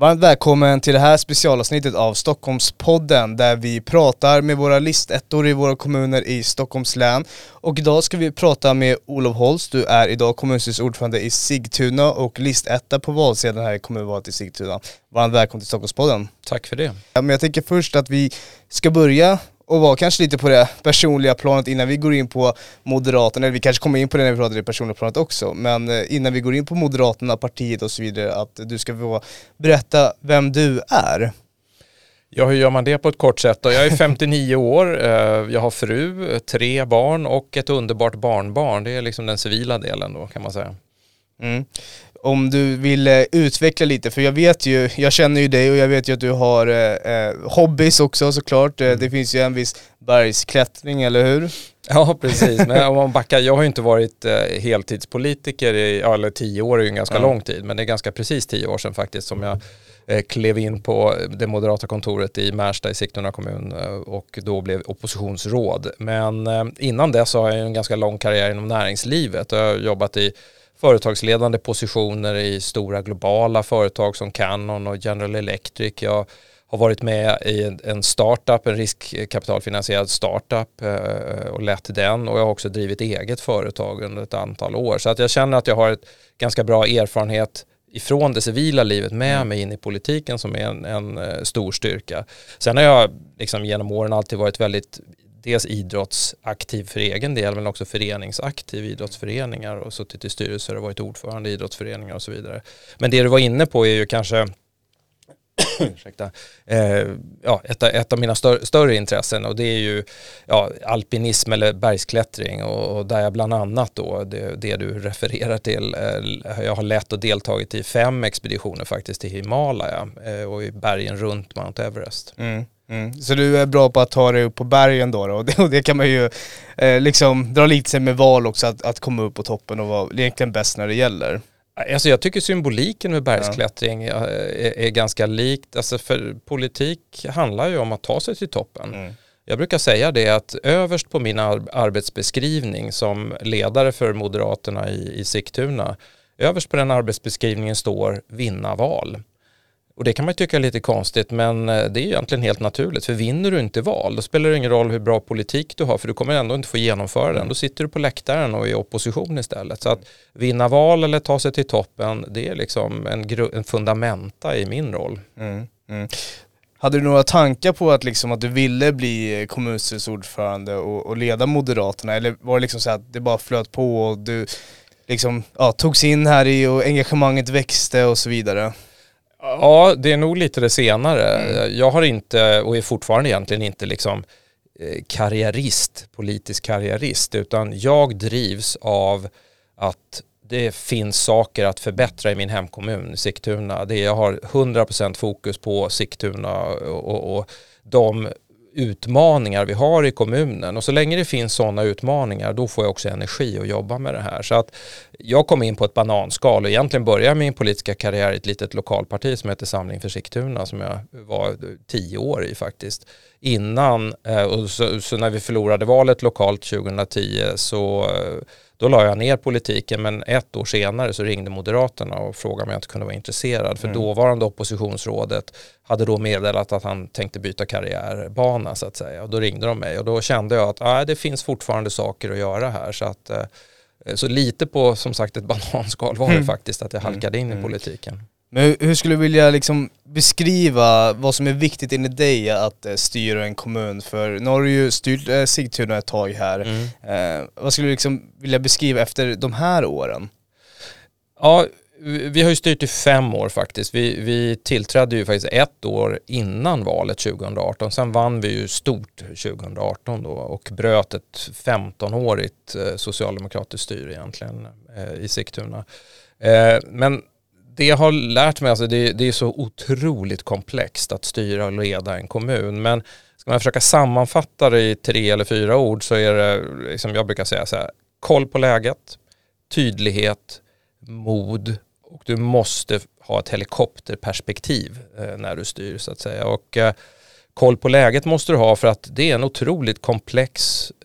Varmt välkommen till det här specialavsnittet av Stockholmspodden där vi pratar med våra listettor i våra kommuner i Stockholms län. Och idag ska vi prata med Olof Holst, du är idag kommunstyrelsens ordförande i Sigtuna och listetta på valsedeln här i kommunvalet i Sigtuna. Varmt välkommen till Stockholmspodden. Tack för det. Ja, men jag tänker först att vi ska börja och vara kanske lite på det personliga planet innan vi går in på Moderaterna, eller vi kanske kommer in på det när vi pratar det personliga planet också, men eh, innan vi går in på Moderaterna, partiet och så vidare, att du ska få berätta vem du är. Ja, hur gör man det på ett kort sätt då? Jag är 59 år, eh, jag har fru, tre barn och ett underbart barnbarn. Det är liksom den civila delen då kan man säga. Mm om du vill eh, utveckla lite, för jag vet ju, jag känner ju dig och jag vet ju att du har eh, eh hobbys också såklart. Mm. Det finns ju en viss bergsklättring, eller hur? Ja, precis. Men om man backar, jag har ju inte varit eh, heltidspolitiker i, eller tio år är ju en ganska mm. lång tid, men det är ganska precis tio år sedan faktiskt som jag eh, klev in på det moderata kontoret i Märsta i Sigtuna kommun eh, och då blev oppositionsråd. Men eh, innan dess har jag en ganska lång karriär inom näringslivet. Jag har jobbat i företagsledande positioner i stora globala företag som Canon och General Electric. Jag har varit med i en startup, en riskkapitalfinansierad startup eh, och lett den och jag har också drivit eget företag under ett antal år. Så att jag känner att jag har ett ganska bra erfarenhet ifrån det civila livet med mm. mig in i politiken som är en, en eh, stor styrka. Sen har jag liksom genom åren alltid varit väldigt dels idrottsaktiv för egen del men också föreningsaktiv idrottsföreningar och suttit i styrelser och varit ordförande i idrottsföreningar och så vidare. Men det du var inne på är ju kanske ursäkta, eh, ja, ett, ett, av mina stör, större intressen och det är ju ja, alpinism eller bergsklättring och, och, där jag bland annat då det, det du refererar till, eh, jag har lett och deltagit i fem expeditioner faktiskt till Himalaya eh, och i bergen runt Mount Everest. Mm. Mm. Så du är bra på att ta dig upp på bergen då, då. Och, det, och det kan man ju eh, liksom dra lite sig med val också, att, att komma upp på toppen och vara egentligen bäst när det gäller. Alltså jag tycker symboliken med bergsklättring ja. är, är, ganska likt, alltså för politik handlar ju om att ta sig till toppen. Mm. Jag brukar säga det att överst på min arbetsbeskrivning som ledare för Moderaterna i, i Sigtuna, överst på den arbetsbeskrivningen står vinna val. Och det kan man tycka är lite konstigt men eh, det är egentligen helt naturligt för vinner du inte val då spelar det ingen roll hur bra politik du har för du kommer ändå inte få genomföra den. Då sitter du på läktaren och är i opposition istället. Så att vinna val eller ta sig till toppen det är liksom en, en fundamenta i min roll. Mm, mm. Hade du några tankar på att, liksom, att du ville bli kommunstyrelseordförande och, och leda Moderaterna eller var det liksom så att det bara flöt på och du liksom, ja, togs in här i och engagemanget växte och så vidare? Ja, det är nog lite det senare. Mm. Jag har inte, och är fortfarande egentligen inte liksom eh, karriärist, politisk karriärist, utan jag drivs av att det finns saker att förbättra i min hemkommun Sigtuna. Det jag har 100% fokus på Sigtuna och, och, och de utmaningar vi har i kommunen och så länge det finns sådana utmaningar då får jag också energi att jobba med det här. Så att jag kom in på ett bananskal och egentligen började min politiska karriär i ett litet lokalparti som heter Samling för Sigtuna som jag var tio år i faktiskt. Innan, eh, och så, så när vi förlorade valet lokalt 2010 så eh, då la jag ner politiken men ett år senare så ringde Moderaterna och frågade om jag inte kunde vara intresserad. För mm. dåvarande oppositionsrådet hade då meddelat att han tänkte byta karriärbana så att säga. Och då ringde de mig och då kände jag att ah, det finns fortfarande saker att göra här. Så, att, eh, så lite på som sagt ett bananskal var det mm. faktiskt att jag halkade in mm. i politiken. Men hur skulle du vilja liksom beskriva vad som är viktigt enligt dig att eh, styra en kommun? För nu har du ju styrt eh, Sigtuna ett tag här. Mm. Eh, vad skulle du liksom vilja beskriva efter de här åren? Ja, vi har ju styrt i fem år faktiskt. Vi, vi tillträdde ju faktiskt ett år innan valet 2018. Sen vann vi ju stort 2018 då och bröt ett 15-årigt eh, socialdemokratiskt styre egentligen i Sigtuna. Men det jag har lärt mig, alltså det, det, är så otroligt komplext att styra och leda en kommun. Men ska man försöka sammanfatta det i tre eller fyra ord så är det, liksom jag brukar säga så här, koll på läget, tydlighet, mod och du måste ha ett helikopterperspektiv eh, när du styr så att säga. Och eh, koll på läget måste du ha för att det är en otroligt komplex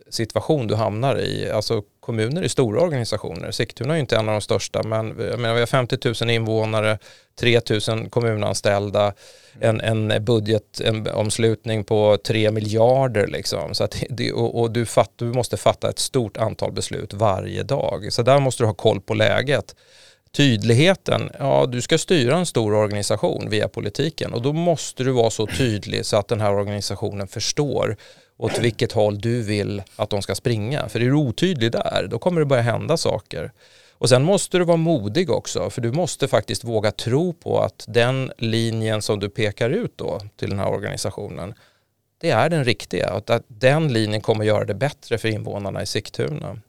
situation du hamnar i. Alltså kommuner är stora organisationer. Sigtuna är inte en av de största men jag menar, vi har 50 000 invånare, 3 000 kommunanställda, en, en budgetomslutning på 3 miljarder liksom. Så att det, och, och du, fatt, du måste fatta ett stort antal beslut varje dag. Så där måste du ha koll på läget. Tydligheten, ja du ska styra en stor organisation via politiken och då måste du vara så tydlig så att den här organisationen förstår åt vilket håll du vill att de ska springa. För är du otydlig där, då kommer det börja hända saker. Och sen måste du vara modig också, för du måste faktiskt våga tro på att den linjen som du pekar ut då till den här organisationen, det är den riktiga och att den linjen kommer göra det bättre för invånarna i Sigtuna.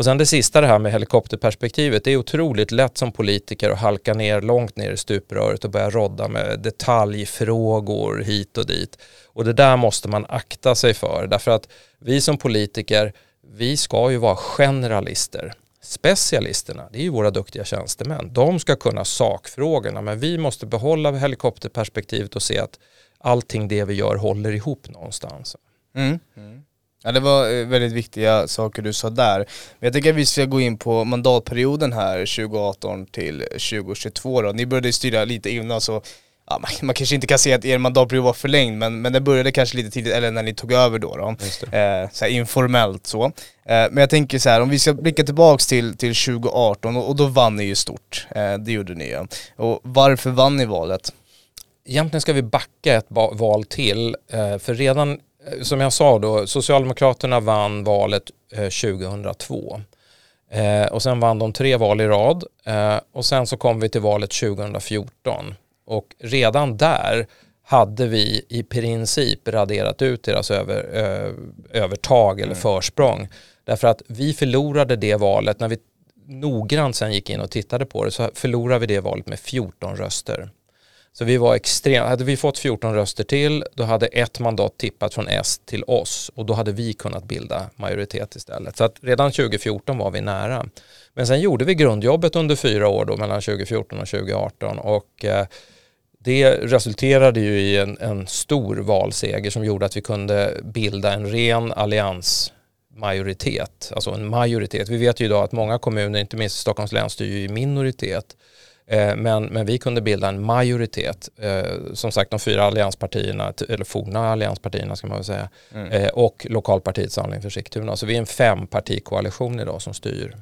Och sen det sista det här med helikopterperspektivet. Det är otroligt lätt som politiker att halka ner långt ner i stupröret och börja rodda med detaljfrågor hit och dit. Och det där måste man akta sig för. Därför att vi som politiker, vi ska ju vara generalister. Specialisterna, det är ju våra duktiga tjänstemän. De ska kunna sakfrågorna men vi måste behålla helikopterperspektivet och se att allting det vi gör håller ihop någonstans. Mm. Mm. Ja det var eh, väldigt viktiga saker du sa där. Men jag tänker att vi ska gå in på mandatperioden här 2018 till 2022 då. Ni började styra lite innan så ja, man, man, kanske inte kan säga att er mandatperiod var förlängd men, men det började kanske lite tidigt, eller när ni tog över då. då. Eh, så informellt så. Eh, men jag tänker så här, om vi ska blicka tillbaks till, till 2018 och, och då vann ni ju stort. Eh, det gjorde ni ju. Och varför vann ni valet? Egentligen ska vi backa ett val till, eh, för redan som jag sa då, Socialdemokraterna vann valet 2002. Eh, eh, och sen vann de tre val i rad och sen så kom vi till valet 2014 och redan där hade vi i princip raderat ut deras över, övertag eller mm. försprång. Därför att vi förlorade det valet, när vi noggrant sen gick in och tittade på det så förlorade vi det valet med 14 röster. Så vi var extremt, hade vi fått 14 röster till då hade ett mandat tippat från S till oss och då hade vi kunnat bilda majoritet istället. Så att redan 2014 var vi nära. Men sen gjorde vi grundjobbet under fyra år då mellan 2014 och 2018 och eh, det resulterade ju i en, en, stor valseger som gjorde att vi kunde bilda en ren alliansmajoritet, alltså en majoritet. Vi vet ju idag att många kommuner, inte minst Stockholms län, styr ju i minoritet. Eh, men, men vi kunde bilda en majoritet, eh, som sagt de fyra allianspartierna, eller forna allianspartierna ska man väl säga, mm. Eh, och lokalpartiet Samling för Sigtuna. Så vi är en fempartikoalition idag som styr.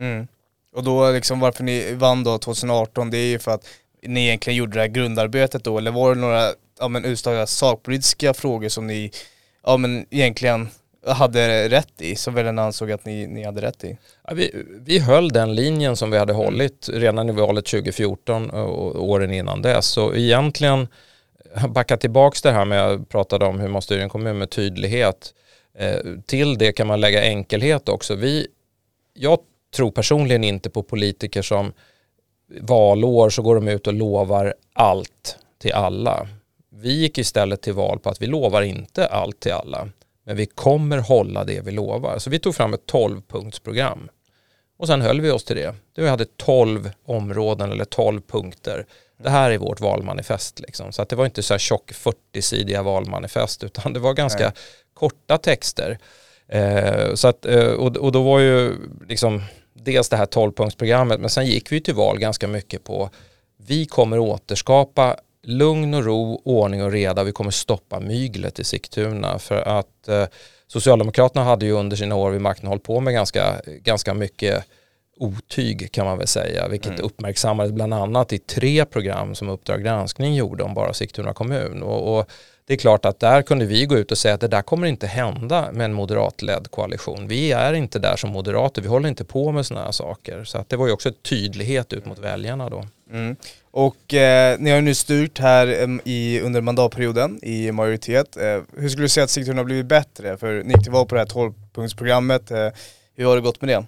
Mm. Och då liksom varför ni vann då 2018, det är ju för att ni egentligen gjorde det här grundarbetet då, eller var det några ja, men, sakpolitiska frågor som ni ja, men, egentligen hade rätt i, som väljarna ansåg att ni, ni hade rätt i? Ja, vi, vi höll den linjen som vi hade hållit redan i valet 2014 och åren innan dess. Så egentligen, backa tillbaka det här med, jag pratade om hur man styr en kommun med tydlighet. Eh, till det kan man lägga enkelhet också. Vi, jag tror personligen inte på politiker som valår så går de ut och lovar allt till alla. Vi gick istället till val på att vi lovar inte allt till alla. Men vi kommer hålla det vi lovar. Så vi tog fram ett 12-punktsprogram. Och sen höll vi oss till det. Vi hade 12 områden eller 12 punkter. Det här är vårt valmanifest. Liksom. Så att det var inte så här tjock 40-sidiga valmanifest utan det var ganska Nej. korta texter. Eh, så att, eh, och, och då var ju liksom dels det här 12-punktsprogrammet men sen gick vi till val ganska mycket på vi kommer återskapa lugn och ro, ordning och reda. Vi kommer stoppa myglet i Sigtuna för att eh, Socialdemokraterna hade ju under sina år vid makten hållit på med ganska, ganska mycket otyg kan man väl säga, vilket mm. uppmärksammades bland annat i tre program som Uppdrag granskning gjorde om bara Sigtuna kommun. Och, och, det är klart att där kunde vi gå ut och säga att det där kommer inte hända med en moderatledd koalition. Vi är inte där som moderater, vi håller inte på med sådana här saker. Så att det var ju också tydlighet ut mot väljarna då. Mm. Och eh, ni har nu styrt här i, under mandatperioden i majoritet. Eh, hur skulle du säga att Sigtuna har blivit bättre? För ni gick till val på det här 12-punktsprogrammet. Eh, hur har det gått med det?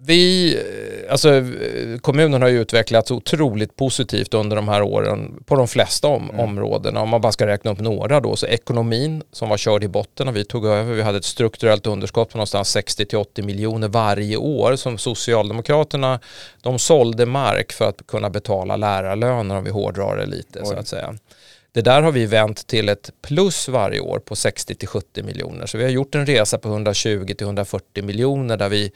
Vi, eh, alltså eh, kommunen har ju utvecklats otroligt positivt under de här åren på de flesta om, mm. områdena. Om man bara ska räkna upp några då, så ekonomin som var körd i botten när vi tog över, vi hade ett strukturellt underskott på någonstans 60-80 miljoner varje år som Socialdemokraterna, de sålde mark för att kunna betala lärarlöner om vi hårdrar det lite Oj. så att säga. Det där har vi vänt till ett plus varje år på 60-70 miljoner. Så vi har gjort en resa på 120-140 miljoner där vi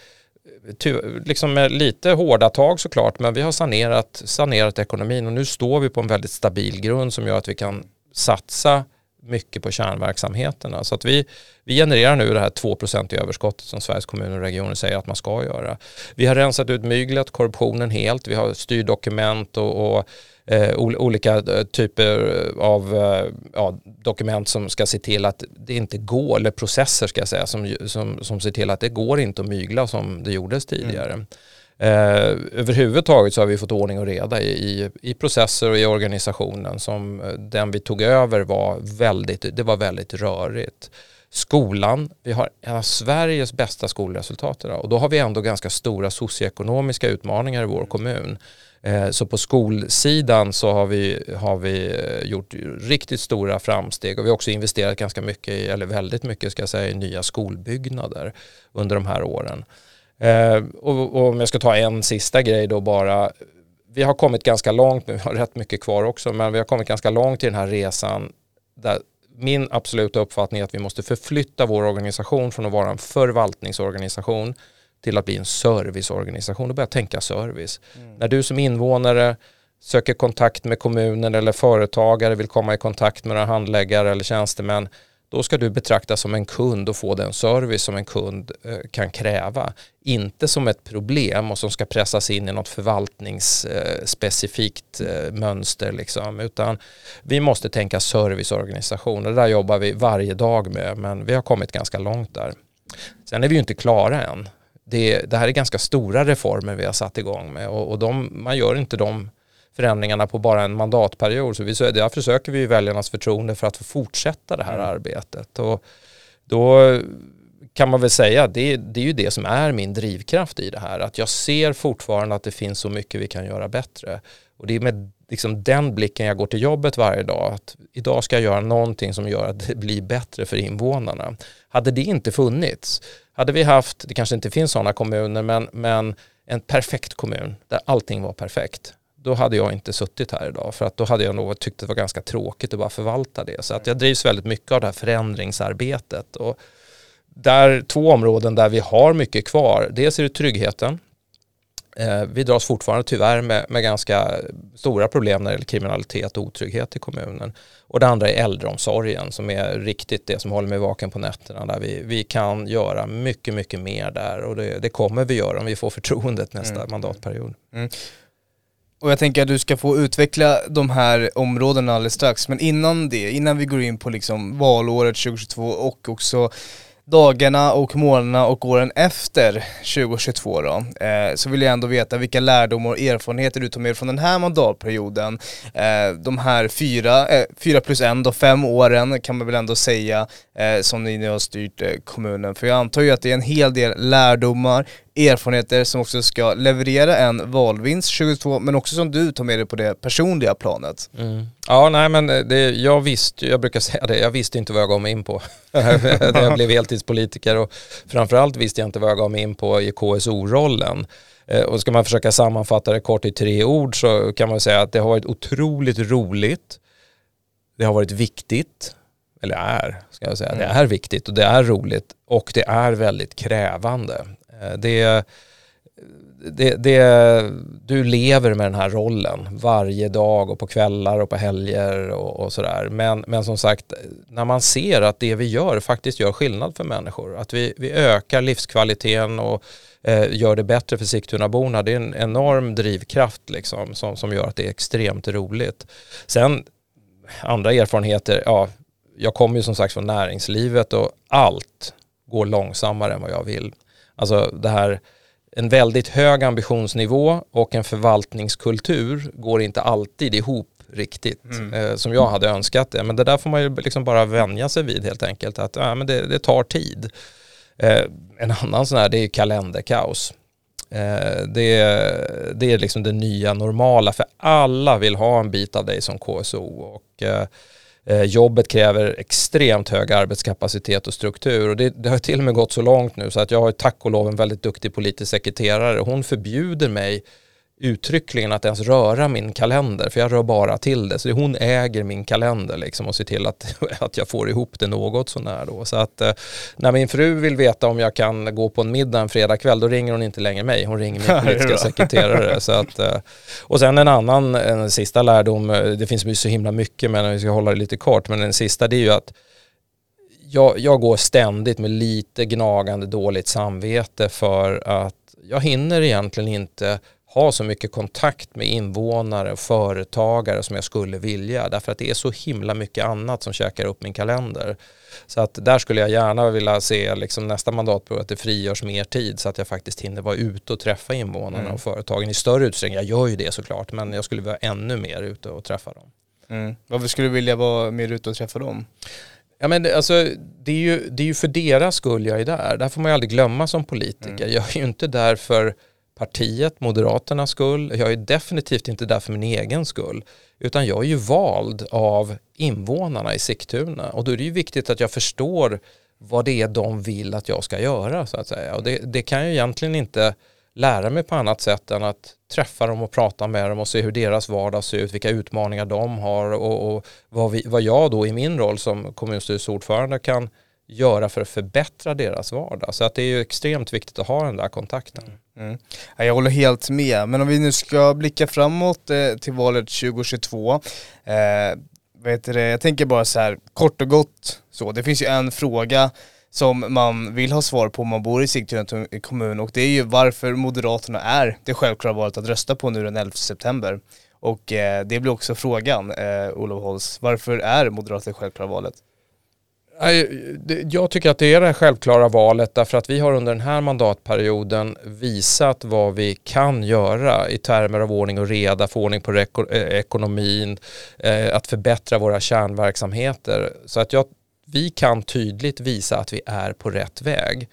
liksom med lite hårda tag såklart, men vi har sanerat, sanerat ekonomin och nu står vi på en väldigt stabil grund som gör att vi kan satsa mycket på kärnverksamheterna. Så att vi, vi genererar nu det här 2 i överskottet som Sveriges kommuner och regioner säger att man ska göra. Vi har rensat ut myglet, korruptionen helt, vi har styrdokument och, och eh, olika eh, typer av eh, ja, dokument som ska se till att det inte går, eller processer ska jag säga, som, som, som ser till att det går inte att mygla som det gjordes tidigare. Mm. Eh, överhuvudtaget så har vi fått ordning och reda i, i, i, processer och i organisationen som eh, den vi tog över var väldigt, det var väldigt rörigt. Skolan, vi har en av Sveriges bästa skolresultat idag och då har vi ändå ganska stora socioekonomiska utmaningar i vår kommun. Eh, så på skolsidan så har vi, har vi eh, gjort riktigt stora framsteg och vi har också investerat ganska mycket, eller väldigt mycket ska jag säga, i nya skolbyggnader under de här åren. Eh, och, och om jag ska ta en sista grej då bara, vi har kommit ganska långt, vi har rätt mycket kvar också, men vi har kommit ganska långt i den här resan där min absoluta uppfattning är att vi måste förflytta vår organisation från att vara en förvaltningsorganisation till att bli en serviceorganisation och börja tänka service. Mm. När du som invånare söker kontakt med kommunen eller företagare vill komma i kontakt med några handläggare eller tjänstemän då ska du betraktas som en kund och få den service som en kund eh, kan kräva. Inte som ett problem och som ska pressas in i något förvaltningsspecifikt eh, eh, mönster. Liksom. Utan vi måste tänka serviceorganisation och det där jobbar vi varje dag med men vi har kommit ganska långt där. Sen är vi ju inte klara än det, det här är ganska stora reformer vi har satt igång med och, och de, man gör inte de förändringarna på bara en mandatperiod. Så vi, därför söker vi väljarnas förtroende för att få fortsätta det här mm. arbetet. Och då kan man väl säga, det, det är ju det som är min drivkraft i det här. Att jag ser fortfarande att det finns så mycket vi kan göra bättre. Och det är med liksom den blicken jag går till jobbet varje dag. Att idag ska jag göra någonting som gör att det blir bättre för invånarna. Hade det inte funnits, hade vi haft, det kanske inte finns sådana kommuner, men, men en perfekt kommun där allting var perfekt, då hade jag inte suttit här idag för att då hade jag nog tyckt det var ganska tråkigt att bara förvalta det. Så att jag drivs väldigt mycket av det här förändringsarbetet. Och där två områden där vi har mycket kvar, dels är det tryggheten Eh, vi dras fortfarande tyvärr med, med ganska stora problem när det gäller kriminalitet och otrygghet i kommunen. Och det andra är äldreomsorgen som är riktigt det som håller mig vaken på nätterna. Där vi, vi kan göra mycket, mycket mer där och det, det kommer vi göra om vi får förtroendet nästa mm. mandatperiod. Mm. Och jag tänker att du ska få utveckla de här områdena alldeles strax, men innan det, innan vi går in på liksom valåret 2022 och också dagarna och månaderna och åren efter 2022 då, eh, så vill jag ändå veta vilka lärdomar och erfarenheter du tar med från den här mandatperioden. Eh, de här fyra, eh, fyra plus en då, fem åren kan man väl ändå säga eh, som ni nu har styrt eh, kommunen. För jag antar ju att det är en hel del lärdomar, erfarenheter som också ska leverera en valvinst 2022 men också som du tar med dig på det personliga planet. Mm. Ja, nej men det, jag visste, jag brukar säga det, jag visste inte vad jag gav mig in på när jag blev heltidspolitiker och framförallt visste jag inte vad jag gav mig in på i KSO-rollen. Eh, och ska man försöka sammanfatta det kort i tre ord så kan man säga att det har varit otroligt roligt, det har varit viktigt, eller är, ska jag säga, mm. det är viktigt och det är roligt och det är väldigt krävande. Eh, det, det, det, du lever med den här rollen varje dag och på kvällar och på helger och, och sådär. Men, men som sagt, när man ser att det vi gör faktiskt gör skillnad för människor, att vi, vi ökar livskvaliteten och eh, gör det bättre för Sigtunaborna, det är en enorm drivkraft liksom, som, som gör att det är extremt roligt. Sen andra erfarenheter, ja, jag kommer ju som sagt från näringslivet och allt går långsammare än vad jag vill. Alltså det här, en väldigt hög ambitionsnivå och en förvaltningskultur går inte alltid ihop riktigt mm. eh, som jag hade önskat det. Men det där får man ju liksom bara vänja sig vid helt enkelt. Att ja, men det, det tar tid. Eh, en annan sån här det är kalenderkaos. Eh, det, det är liksom det nya normala för alla vill ha en bit av dig som KSO och eh, Eh, jobbet kräver extremt hög arbetskapacitet och struktur och det, det, har till och med gått så långt nu så att jag har tack och lov en väldigt duktig politisk sekreterare. Hon förbjuder mig uttryckligen att ens röra min kalender för jag rör bara till det. Så hon äger min kalender liksom och ser till att, att jag får ihop det något sånär då. Så att eh, när min fru vill veta om jag kan gå på en middag en fredagkväll då ringer hon inte längre mig, hon ringer min politiska sekreterare. Så att, eh, och sen en annan, en sista lärdom, eh, det finns ju så himla mycket men vi ska hålla det lite kort, men den sista det är ju att jag, jag går ständigt med lite gnagande dåligt samvete för att jag hinner egentligen inte ha så mycket kontakt med invånare och företagare som jag skulle vilja därför att det är så himla mycket annat som käkar upp min kalender. Så att där skulle jag gärna vilja se liksom nästa mandatperiod att det frigörs mer tid så att jag faktiskt hinner vara ute och träffa invånarna mm. och företagen i större utsträckning. Jag gör ju det såklart men jag skulle vara ännu mer ute och träffa dem. Mm. Varför skulle du vilja vara mer ute och träffa dem? Ja, men det, alltså, det, är ju, det är ju för deras skull jag är där. Där får man ju aldrig glömma som politiker. Mm. Jag är ju inte där för partiet, Moderaternas skull. Jag är definitivt inte där för min egen skull. Utan jag är ju vald av invånarna i Sigtuna. Och då är det ju viktigt att jag förstår vad det är de vill att jag ska göra så att säga. Och det, det kan jag egentligen inte lära mig på annat sätt än att träffa dem och prata med dem och se hur deras vardag ser ut, vilka utmaningar de har och, och vad, vi, vad jag då i min roll som kommunstyrelseordförande kan göra för att förbättra deras vardag. Så att det är ju extremt viktigt att ha den där kontakten. Mm. mm. Jag håller helt med, men om vi nu ska blicka framåt eh, till valet 2022 eh, vet du, jag tänker bara så här kort och gott så, det finns ju en fråga som man vill ha svar på om man bor i Sigtuna kommun och det är ju varför Moderaterna är det självklara valet att rösta på nu den 11 september. Och eh, det blir också frågan, eh, Olof Holst, varför är Moderaterna det självklara valet? Jag tycker att det är det självklara valet därför att vi har under den här mandatperioden visat vad vi kan göra i termer av ordning och reda, få ordning på eh, ekonomin, eh, att förbättra våra kärnverksamheter. Så att jag, vi kan tydligt visa att vi är på rätt väg.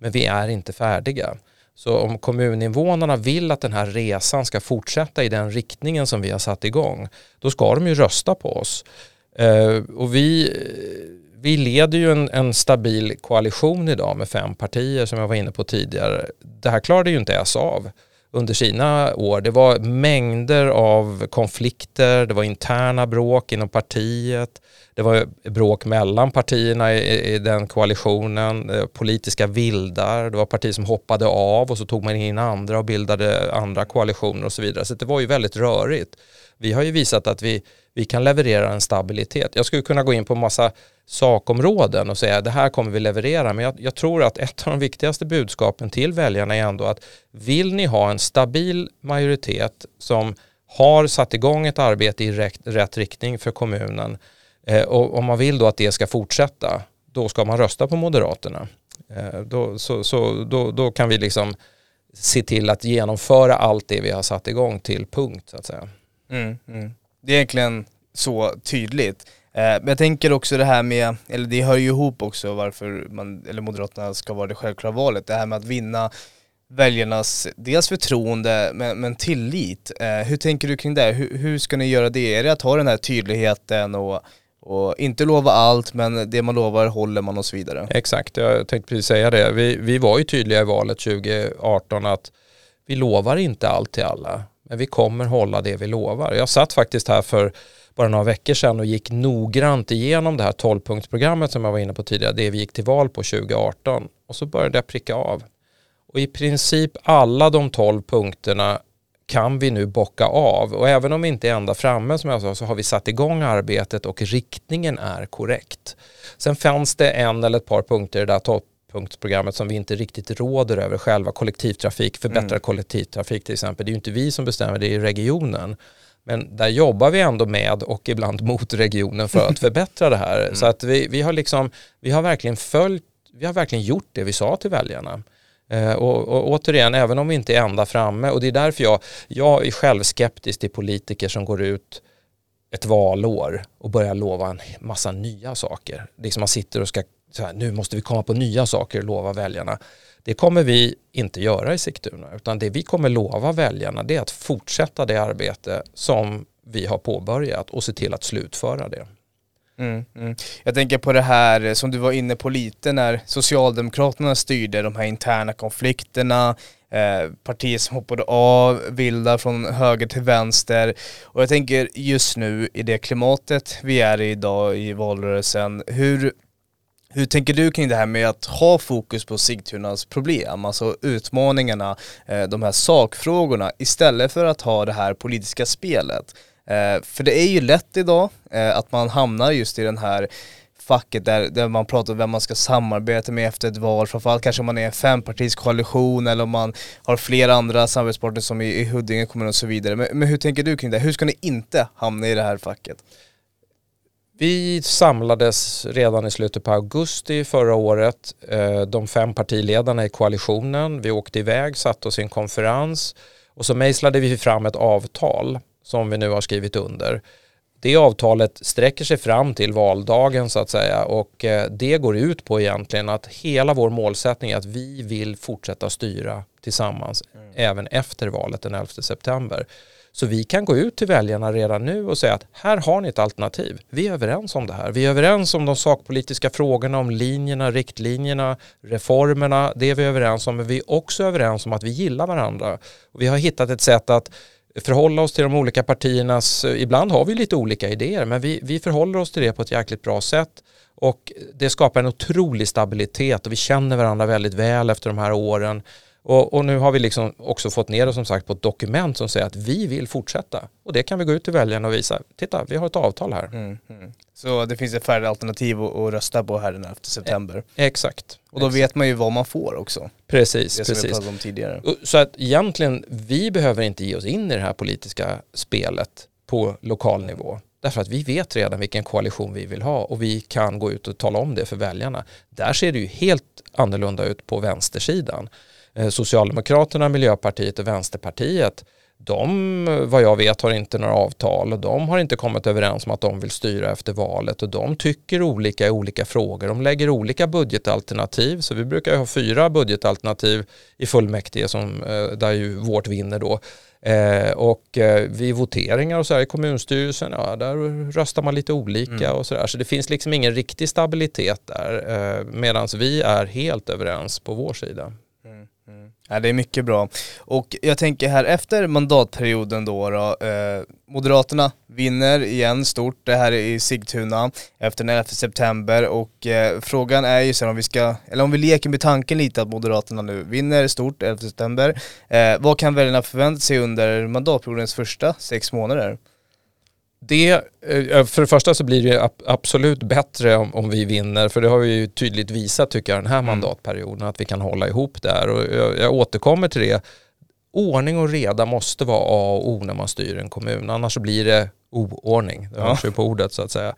Men vi är inte färdiga. Så om kommuninvånarna vill att den här resan ska fortsätta i den riktningen som vi har satt igång, då ska de ju rösta på oss. Eh, och vi vi leder ju en, en, stabil koalition idag med fem partier som jag var inne på tidigare. Det här klarade ju inte S av under sina år. Det var mängder av konflikter, det var interna bråk inom partiet, det var bråk mellan partierna i, i den koalitionen, eh, politiska vildar, det var partier som hoppade av och så tog man in andra och bildade andra koalitioner och så vidare. Så det var ju väldigt rörigt. Vi har ju visat att vi, vi kan leverera en stabilitet. Jag skulle kunna gå in på massa sakområden och säga det här kommer vi leverera. Men jag, jag, tror att ett av de viktigaste budskapen till väljarna är ändå att vill ni ha en stabil majoritet som har satt igång ett arbete i rätt, rätt riktning för kommunen eh, och om man vill då att det ska fortsätta då ska man rösta på Moderaterna. Eh, då, så, så, då, då kan vi liksom se till att genomföra allt det vi har satt igång till punkt så att säga. Mm, mm. Det är egentligen så tydligt. Eh, men jag tänker också det här med, eller det hör ju ihop också varför man, eller Moderaterna ska vara det självklara valet, det här med att vinna väljarnas, dels förtroende men, men tillit. Eh, hur tänker du kring det? Hur, hur, ska ni göra det? Är det att ha den här tydligheten och, och inte lova allt men det man lovar håller man och så vidare? Exakt, jag tänkte precis säga det. Vi, vi var ju tydliga i valet 2018 att vi lovar inte allt till alla men vi kommer hålla det vi lovar. Jag satt faktiskt här för bara några veckor sedan och gick noggrant igenom det här 12-punktsprogrammet som jag var inne på tidigare, det vi gick till val på 2018 och så började jag pricka av. Och i princip alla de 12 punkterna kan vi nu bocka av och även om vi inte är ända framme som jag sa så har vi satt igång arbetet och riktningen är korrekt. Sen fanns det en eller ett par punkter i det där punktsprogrammet som vi inte riktigt råder över själva. Kollektivtrafik, förbättrad mm. kollektivtrafik till exempel. Det är ju inte vi som bestämmer, det är regionen. Men där jobbar vi ändå med och ibland mot regionen för att förbättra det här. Mm. Så att vi, vi har liksom, vi har verkligen följt, vi har verkligen gjort det vi sa till väljarna. Eh, och, och, återigen, även om vi inte är ända framme och det är därför jag, jag är själv skeptisk till politiker som går ut ett valår och börjar lova en massa nya saker. Liksom man sitter och ska så här, nu måste vi komma på nya saker och lova väljarna. Det kommer vi inte göra i Sigtuna utan det vi kommer lova väljarna det är att fortsätta det arbete som vi har påbörjat och se till att slutföra det. Mm, mm. Jag tänker på det här eh, som du var inne på lite när Socialdemokraterna styrde de här interna konflikterna, eh, partier som hoppade av, vilda från höger till vänster. Och jag tänker just nu i det klimatet vi är i idag i valrörelsen, hur hur tänker du kring det här med att ha fokus på Sigtunas problem, alltså utmaningarna, eh, de här sakfrågorna, istället för att ha det här politiska spelet? Eh, för det är ju lätt idag eh, att man hamnar just i den här facket där, där man pratar om vem man ska samarbeta med efter ett val, framförallt kanske om man är en fempartiskoalition eller om man har flera andra samarbetspartner som i, i Huddinge kommun och så vidare. Men, men hur tänker du kring det? Hur ska ni inte hamna i det här facket? Vi samlades redan i slutet på augusti förra året, eh, de fem partiledarna i koalitionen. Vi åkte iväg, satte oss i en konferens och så mejslade vi fram ett avtal som vi nu har skrivit under. Det avtalet sträcker sig fram till valdagen så att säga och eh, det går ut på egentligen att hela vår målsättning är att vi vill fortsätta styra tillsammans mm. även efter valet den 11 september. Så vi kan gå ut till väljarna redan nu och säga att här har ni ett alternativ. Vi är överens om det här. Vi är överens om de sakpolitiska frågorna, om linjerna, riktlinjerna, reformerna. Det är vi överens om. Men vi är också överens om att vi gillar varandra. Och vi har hittat ett sätt att förhålla oss till de olika partiernas, ibland har vi lite olika idéer, men vi, vi förhåller oss till det på ett jäkligt bra sätt. Och det skapar en otrolig stabilitet och vi känner varandra väldigt väl efter de här åren. Och, och, nu har vi liksom också fått ner det som sagt på ett dokument som säger att vi vill fortsätta. Och det kan vi gå ut till väljarna och visa, titta vi har ett avtal här. Mm, mm. Så det finns ett färdigt alternativ att, att rösta på här den 11 september? E exakt. Och då exakt. vet man ju vad man får också. Precis, det precis. Som vi om tidigare. Så att egentligen, vi behöver inte ge oss in i det här politiska spelet på lokal nivå. Därför att vi vet redan vilken koalition vi vill ha och vi kan gå ut och tala om det för väljarna. Där ser det ju helt annorlunda ut på vänstersidan. Eh, Socialdemokraterna, Miljöpartiet och Vänsterpartiet de, vad jag vet, har inte några avtal och de har inte kommit överens om att de vill styra efter valet och de tycker olika i olika frågor. De lägger olika budgetalternativ så vi brukar ha fyra budgetalternativ i fullmäktige som, eh, där ju vårt vinner då. Eh, och eh, vid voteringar och så här i kommunstyrelsen, ja, där röstar man lite olika mm. och så där. Så det finns liksom ingen riktig stabilitet där eh, medan vi är helt överens på vår sida. Ja, det är mycket bra. Och jag tänker här efter mandatperioden då, då eh, Moderaterna vinner igen stort det här i Sigtuna efter den 11 september och eh, frågan är ju sen om vi ska, eller om vi leker med tanken lite att Moderaterna nu vinner stort 11 september. Eh, vad kan väljarna förvänta sig under mandatperiodens första sex månader? Det, eh, för det första så blir det absolut bättre om, om, vi vinner för det har vi ju tydligt visat tycker jag den här mm. mandatperioden att vi kan hålla ihop där och jag, jag återkommer till det. Ordning och reda måste vara A och O när man styr en kommun annars så blir det oordning, det hörs ju på ordet så att säga.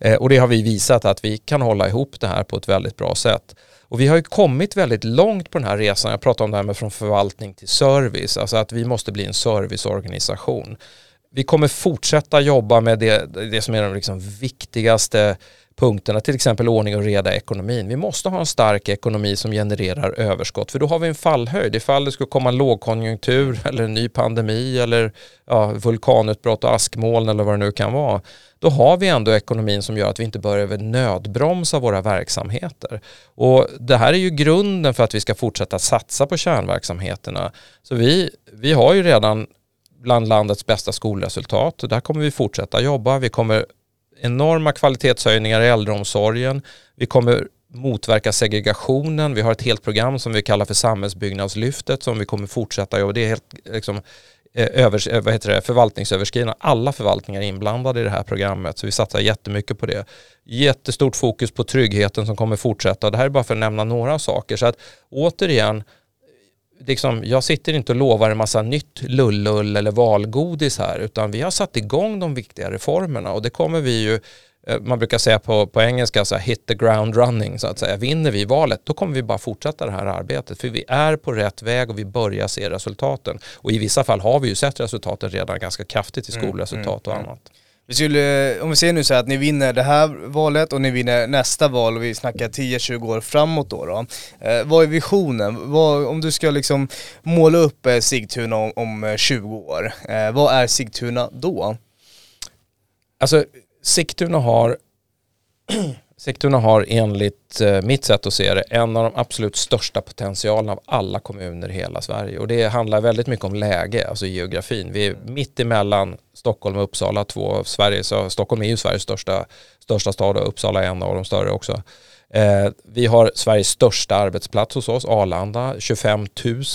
Eh, och det har vi visat att vi kan hålla ihop det här på ett väldigt bra sätt. Och vi har ju kommit väldigt långt på den här resan, jag pratar om det här med från förvaltning till service, alltså att vi måste bli en serviceorganisation vi kommer fortsätta jobba med det, det som är de liksom viktigaste punkterna, till exempel ordning och reda i ekonomin. Vi måste ha en stark ekonomi som genererar överskott för då har vi en fallhöjd. Ifall det skulle komma en lågkonjunktur eller en ny pandemi eller ja, vulkanutbrott och askmoln eller vad det nu kan vara då har vi ändå ekonomin som gör att vi inte behöver nödbromsa våra verksamheter. Och det här är ju grunden för att vi ska fortsätta satsa på kärnverksamheterna. Så vi, vi har ju redan bland landets bästa skolresultat. Där kommer vi fortsätta jobba. Vi kommer enorma kvalitetshöjningar i äldreomsorgen. Vi kommer motverka segregationen. Vi har ett helt program som vi kallar för samhällsbyggnadslyftet som vi kommer fortsätta jobba. Det är helt liksom, eh, övers, eh, vad heter det, förvaltningsöverskridande. Alla förvaltningar är inblandade i det här programmet så vi satsar jättemycket på det. Jättestort fokus på tryggheten som kommer fortsätta. Det här är bara för att nämna några saker. Så att återigen, liksom, jag sitter inte och lovar en massa nytt lullull eller valgodis här utan vi har satt igång de viktiga reformerna och det kommer vi ju eh, man brukar säga på, på engelska så här, hit the ground running så att säga. Vinner vi valet då kommer vi bara fortsätta det här arbetet för vi är på rätt väg och vi börjar se resultaten. Och i vissa fall har vi ju sett resultaten redan ganska kraftigt i mm, skolresultat och mm, mm. annat. Vi skulle, om vi säger nu så här att ni vinner det här valet och ni vinner nästa val och vi snackar 10-20 år framåt då. då. Eh, vad är visionen? Vad, om du ska liksom måla upp eh, Sigtuna om, om eh, 20 år, eh, vad är Sigtuna då? Alltså Sigtuna har Sigtuna har enligt eh, mitt sätt att se det en av de absolut största potentialerna av alla kommuner i hela Sverige och det handlar väldigt mycket om läge, alltså geografin. Vi är mitt emellan Stockholm och Uppsala, två av Sveriges, Stockholm är ju Sveriges största, största stad och Uppsala är en av de större också. Eh, vi har Sveriges största arbetsplats hos oss, Arlanda, 25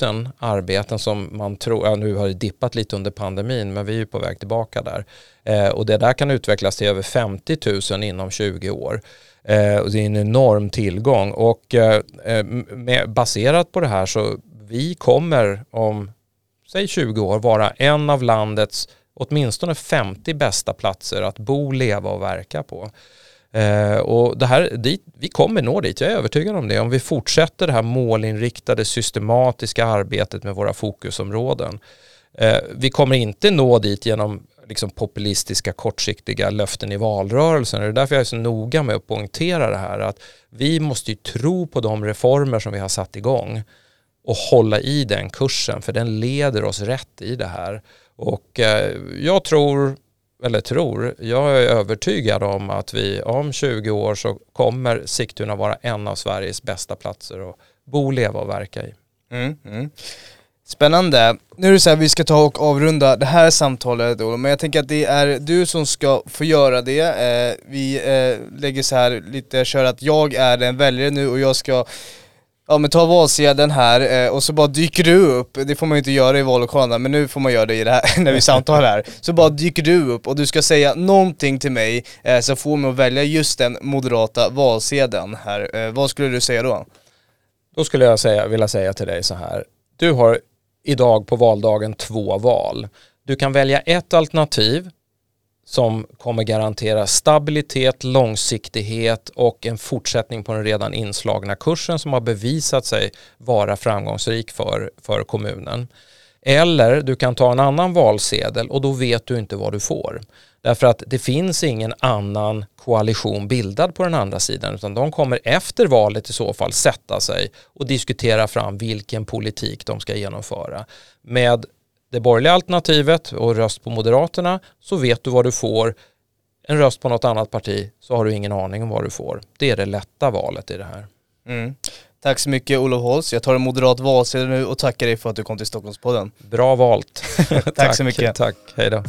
000 arbeten som man tror, ja, nu har det dippat lite under pandemin men vi är på väg tillbaka där. Eh, och det där kan utvecklas till över 50 000 inom 20 år. Eh, och det är en enorm tillgång och eh, eh med, baserat på det här så vi kommer om säg 20 år vara en av landets åtminstone 50 bästa platser att bo, leva och verka på. Eh, och det här, dit, vi kommer nå dit, jag är övertygad om det, om vi fortsätter det här målinriktade systematiska arbetet med våra fokusområden. Eh, vi kommer inte nå dit genom liksom populistiska kortsiktiga löften i valrörelsen. Det är därför jag är så noga med att poängtera det här att vi måste ju tro på de reformer som vi har satt igång och hålla i den kursen för den leder oss rätt i det här. Och eh, jag tror, eller tror, jag är övertygad om att vi om 20 år så kommer Sigtuna vara en av Sveriges bästa platser att bo, leva och verka i. Mm, mm. Spännande. Nu är det så här, vi ska ta och avrunda det här samtalet men jag tänker att det är du som ska få göra det. Eh, vi eh, lägger så här lite, kör att jag är en väljare nu och jag ska Ja men ta valsedeln här eh, och så bara dyker du upp, det får man ju inte göra i vallokalerna men nu får man göra det i det här, när vi samtalar här. Så bara dyker du upp och du ska säga någonting till mig eh, som får mig att välja just den moderata valsedeln här. Eh, vad skulle du säga då? Då skulle jag säga, vilja säga till dig så här. Du har idag på valdagen två val. Du kan välja ett alternativ som kommer garantera stabilitet, långsiktighet och en fortsättning på den redan inslagna kursen som har bevisat sig vara framgångsrik för, för kommunen. Eller du kan ta en annan valsedel och då vet du inte vad du får. Därför att det finns ingen annan koalition bildad på den andra sidan utan de kommer efter valet i så fall sätta sig och diskutera fram vilken politik de ska genomföra. Med det borgerliga alternativet och röst på Moderaterna så vet du vad du får. En röst på något annat parti så har du ingen aning om vad du får. Det är det lätta valet i det här. Mm. Tack så mycket Olof Holst. Jag tar en moderat valsedel nu och tackar dig för att du kom till Stockholmspodden. Bra valt. tack, tack så mycket. Tack, hej då.